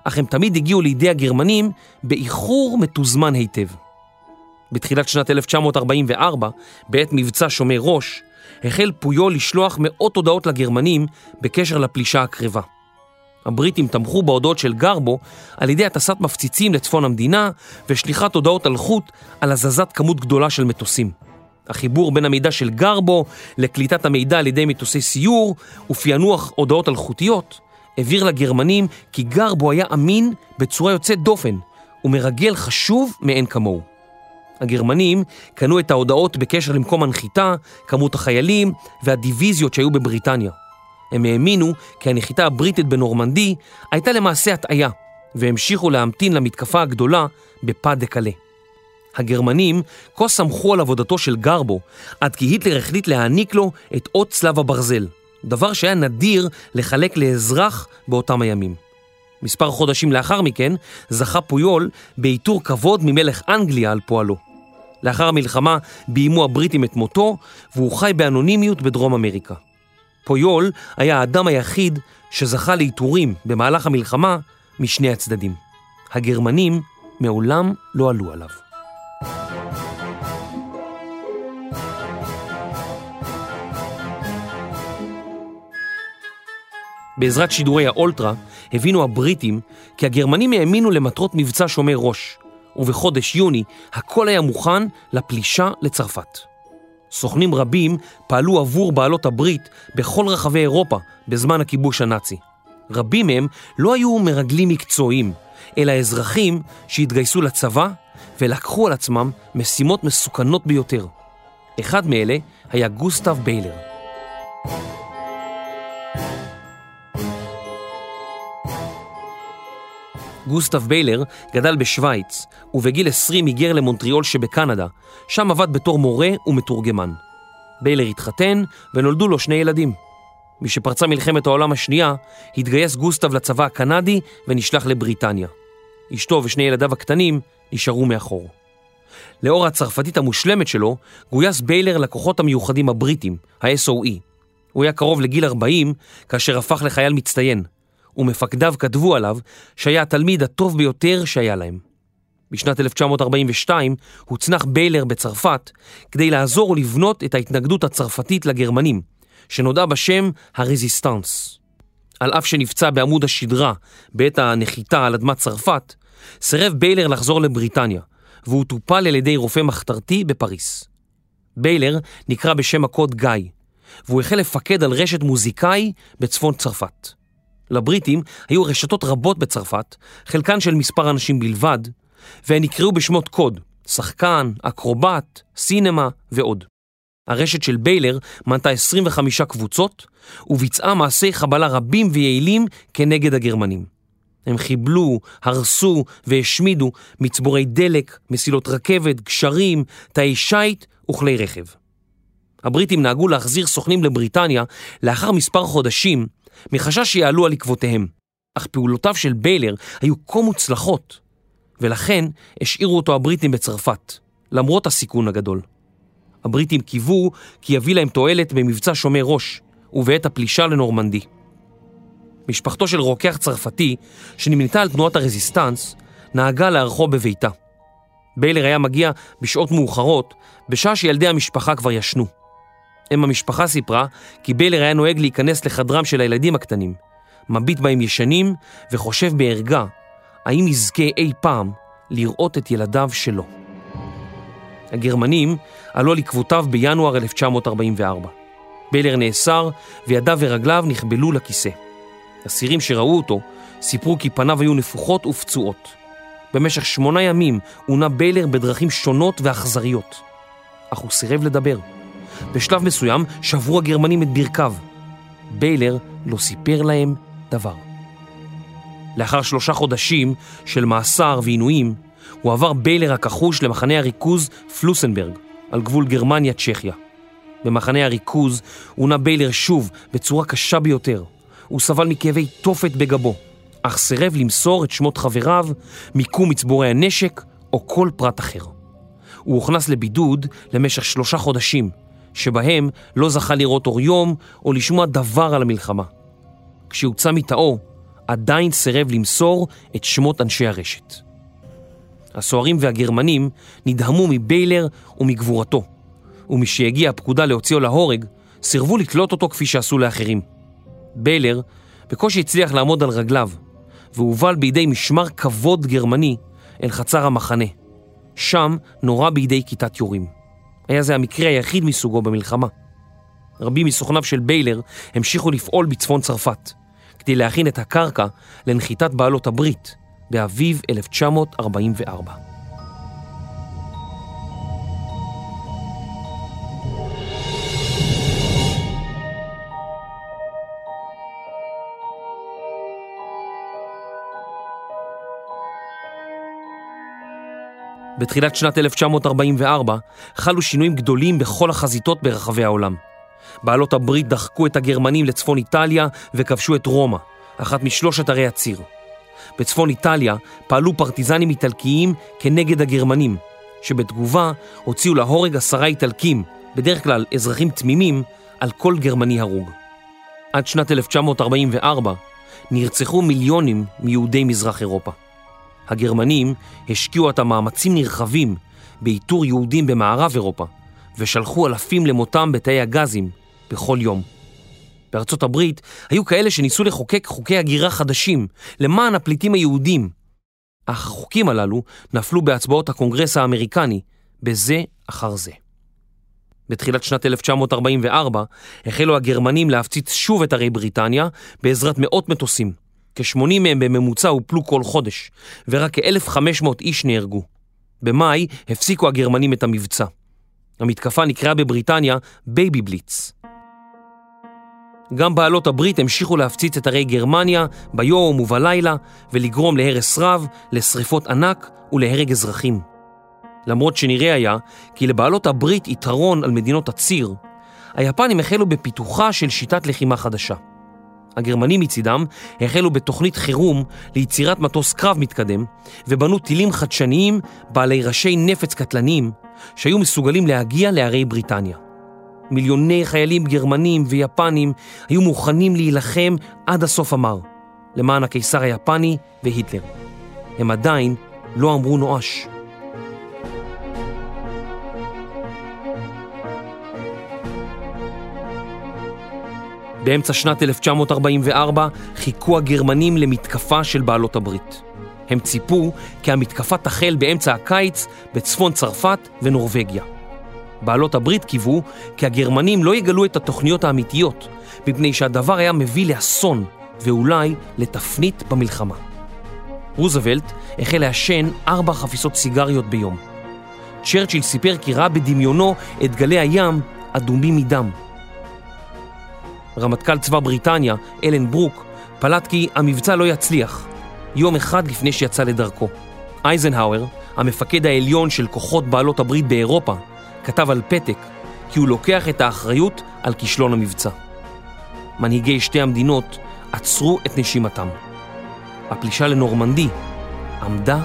אך הם תמיד הגיעו לידי הגרמנים באיחור מתוזמן היטב. בתחילת שנת 1944, בעת מבצע שומר ראש, החל פויול לשלוח מאות הודעות לגרמנים בקשר לפלישה הקרבה. הבריטים תמכו בהודעות של גרבו על ידי הטסת מפציצים לצפון המדינה ושליחת הודעות על חוט על הזזת כמות גדולה של מטוסים. החיבור בין המידע של גרבו לקליטת המידע על ידי מטוסי סיור ופענוח הודעות אלחוטיות העביר לגרמנים כי גרבו היה אמין בצורה יוצאת דופן ומרגל חשוב מאין כמוהו. הגרמנים קנו את ההודעות בקשר למקום הנחיתה, כמות החיילים והדיוויזיות שהיו בבריטניה. הם האמינו כי הנחיתה הבריטית בנורמנדי הייתה למעשה הטעיה, והמשיכו להמתין למתקפה הגדולה בפא דה קלה. הגרמנים כה סמכו על עבודתו של גרבו, עד כי היטלר החליט להעניק לו את אות צלב הברזל, דבר שהיה נדיר לחלק לאזרח באותם הימים. מספר חודשים לאחר מכן זכה פויול בעיטור כבוד ממלך אנגליה על פועלו. לאחר המלחמה ביימו הבריטים את מותו והוא חי באנונימיות בדרום אמריקה. פויול היה האדם היחיד שזכה לעיטורים במהלך המלחמה משני הצדדים. הגרמנים מעולם לא עלו עליו. בעזרת שידורי האולטרה הבינו הבריטים כי הגרמנים האמינו למטרות מבצע שומר ראש, ובחודש יוני הכל היה מוכן לפלישה לצרפת. סוכנים רבים פעלו עבור בעלות הברית בכל רחבי אירופה בזמן הכיבוש הנאצי. רבים מהם לא היו מרגלים מקצועיים, אלא אזרחים שהתגייסו לצבא ולקחו על עצמם משימות מסוכנות ביותר. אחד מאלה היה גוסטב ביילר. גוסטב ביילר גדל בשוויץ, ובגיל 20 היגר למונטריאול שבקנדה, שם עבד בתור מורה ומתורגמן. ביילר התחתן ונולדו לו שני ילדים. משפרצה מלחמת העולם השנייה, התגייס גוסטב לצבא הקנדי ונשלח לבריטניה. אשתו ושני ילדיו הקטנים נשארו מאחור. לאור הצרפתית המושלמת שלו, גויס ביילר לכוחות המיוחדים הבריטים, ה-SOE. הוא היה קרוב לגיל 40 כאשר הפך לחייל מצטיין, ומפקדיו כתבו עליו שהיה התלמיד הטוב ביותר שהיה להם. בשנת 1942 הוצנח ביילר בצרפת כדי לעזור ולבנות את ההתנגדות הצרפתית לגרמנים, שנודעה בשם הרזיסטנס. על אף שנפצע בעמוד השדרה בעת הנחיתה על אדמת צרפת, סירב ביילר לחזור לבריטניה, והוא טופל על ידי רופא מחתרתי בפריס. ביילר נקרא בשם הקוד גיא, והוא החל לפקד על רשת מוזיקאי בצפון צרפת. לבריטים היו רשתות רבות בצרפת, חלקן של מספר אנשים בלבד, והן נקראו בשמות קוד, שחקן, אקרובט, סינמה ועוד. הרשת של ביילר מנתה 25 קבוצות, וביצעה מעשי חבלה רבים ויעילים כנגד הגרמנים. הם חיבלו, הרסו והשמידו מצבורי דלק, מסילות רכבת, גשרים, תאי שיט וכלי רכב. הבריטים נהגו להחזיר סוכנים לבריטניה לאחר מספר חודשים מחשש שיעלו על עקבותיהם, אך פעולותיו של ביילר היו כה מוצלחות, ולכן השאירו אותו הבריטים בצרפת, למרות הסיכון הגדול. הבריטים קיוו כי יביא להם תועלת במבצע שומר ראש ובעת הפלישה לנורמנדי. משפחתו של רוקח צרפתי, שנמנתה על תנועת הרזיסטנס, נהגה לארחו בביתה. ביילר היה מגיע בשעות מאוחרות, בשעה שילדי המשפחה כבר ישנו. אם המשפחה סיפרה כי ביילר היה נוהג להיכנס לחדרם של הילדים הקטנים, מביט בהם ישנים וחושב בערגה האם יזכה אי פעם לראות את ילדיו שלו. הגרמנים עלו על עקבותיו בינואר 1944. ביילר נאסר וידיו ורגליו נכבלו לכיסא. אסירים שראו אותו סיפרו כי פניו היו נפוחות ופצועות. במשך שמונה ימים עונה ביילר בדרכים שונות ואכזריות, אך הוא סירב לדבר. בשלב מסוים שברו הגרמנים את ברכיו. ביילר לא סיפר להם דבר. לאחר שלושה חודשים של מאסר ועינויים, הועבר ביילר הכחוש למחנה הריכוז פלוסנברג, על גבול גרמניה-צ'כיה. במחנה הריכוז עונה ביילר שוב בצורה קשה ביותר. הוא סבל מכאבי תופת בגבו, אך סירב למסור את שמות חבריו, מיקום מצבורי הנשק או כל פרט אחר. הוא הוכנס לבידוד למשך שלושה חודשים, שבהם לא זכה לראות אור יום או לשמוע דבר על המלחמה. כשהוצא מתאו, עדיין סירב למסור את שמות אנשי הרשת. הסוהרים והגרמנים נדהמו מביילר ומגבורתו, ומשהגיעה הפקודה להוציאו להורג, סירבו לתלות אותו כפי שעשו לאחרים. ביילר בקושי הצליח לעמוד על רגליו, והובל בידי משמר כבוד גרמני אל חצר המחנה. שם נורה בידי כיתת יורים. היה זה המקרה היחיד מסוגו במלחמה. רבים מסוכניו של ביילר המשיכו לפעול בצפון צרפת, כדי להכין את הקרקע לנחיתת בעלות הברית באביב 1944. בתחילת שנת 1944 חלו שינויים גדולים בכל החזיתות ברחבי העולם. בעלות הברית דחקו את הגרמנים לצפון איטליה וכבשו את רומא, אחת משלושת ערי הציר. בצפון איטליה פעלו פרטיזנים איטלקיים כנגד הגרמנים, שבתגובה הוציאו להורג עשרה איטלקים, בדרך כלל אזרחים תמימים, על כל גרמני הרוג. עד שנת 1944 נרצחו מיליונים מיהודי מזרח אירופה. הגרמנים השקיעו את המאמצים נרחבים באיתור יהודים במערב אירופה, ושלחו אלפים למותם בתאי הגזים בכל יום. בארצות הברית היו כאלה שניסו לחוקק חוקי הגירה חדשים למען הפליטים היהודים. אך החוקים הללו נפלו בהצבעות הקונגרס האמריקני, בזה אחר זה. בתחילת שנת 1944 החלו הגרמנים להפציץ שוב את ערי בריטניה בעזרת מאות מטוסים. כ-80 מהם בממוצע הופלו כל חודש, ורק כ-1,500 איש נהרגו. במאי הפסיקו הגרמנים את המבצע. המתקפה נקראה בבריטניה Baby Blitz. גם בעלות הברית המשיכו להפציץ את ערי גרמניה ביום ובלילה ולגרום להרס רב, לשריפות ענק ולהרג אזרחים. למרות שנראה היה כי לבעלות הברית יתרון על מדינות הציר, היפנים החלו בפיתוחה של שיטת לחימה חדשה. הגרמנים מצידם החלו בתוכנית חירום ליצירת מטוס קרב מתקדם ובנו טילים חדשניים בעלי ראשי נפץ קטלניים שהיו מסוגלים להגיע לערי בריטניה. מיליוני חיילים גרמנים ויפנים היו מוכנים להילחם עד הסוף המר, למען הקיסר היפני והיטלר. הם עדיין לא אמרו נואש. באמצע שנת 1944 חיכו הגרמנים למתקפה של בעלות הברית. הם ציפו כי המתקפה תחל באמצע הקיץ בצפון צרפת ונורבגיה. בעלות הברית קיוו כי הגרמנים לא יגלו את התוכניות האמיתיות, מפני שהדבר היה מביא לאסון ואולי לתפנית במלחמה. רוזוולט החל לעשן ארבע חפיסות סיגריות ביום. צ'רצ'יל סיפר כי ראה בדמיונו את גלי הים אדומים מדם. רמטכ"ל צבא בריטניה, אלן ברוק, פלט כי המבצע לא יצליח, יום אחד לפני שיצא לדרכו. אייזנהאואר, המפקד העליון של כוחות בעלות הברית באירופה, כתב על פתק כי הוא לוקח את האחריות על כישלון המבצע. מנהיגי שתי המדינות עצרו את נשימתם. הפלישה לנורמנדי עמדה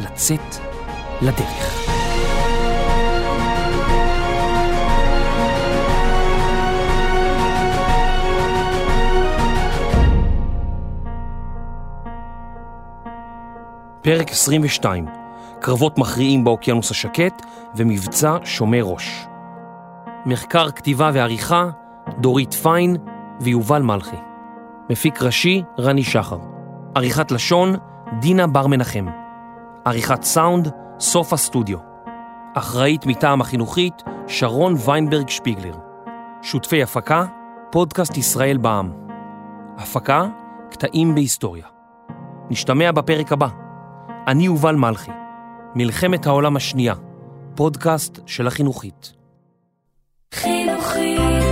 לצאת לדרך. פרק 22, קרבות מכריעים באוקיינוס השקט ומבצע שומר ראש. מחקר, כתיבה ועריכה, דורית פיין ויובל מלכי. מפיק ראשי, רני שחר. עריכת לשון, דינה בר מנחם. עריכת סאונד, סוף הסטודיו. אחראית מטעם החינוכית, שרון ויינברג שפיגלר. שותפי הפקה, פודקאסט ישראל בע"מ. הפקה, קטעים בהיסטוריה. נשתמע בפרק הבא. אני יובל מלכי, מלחמת העולם השנייה, פודקאסט של החינוכית. חינוכית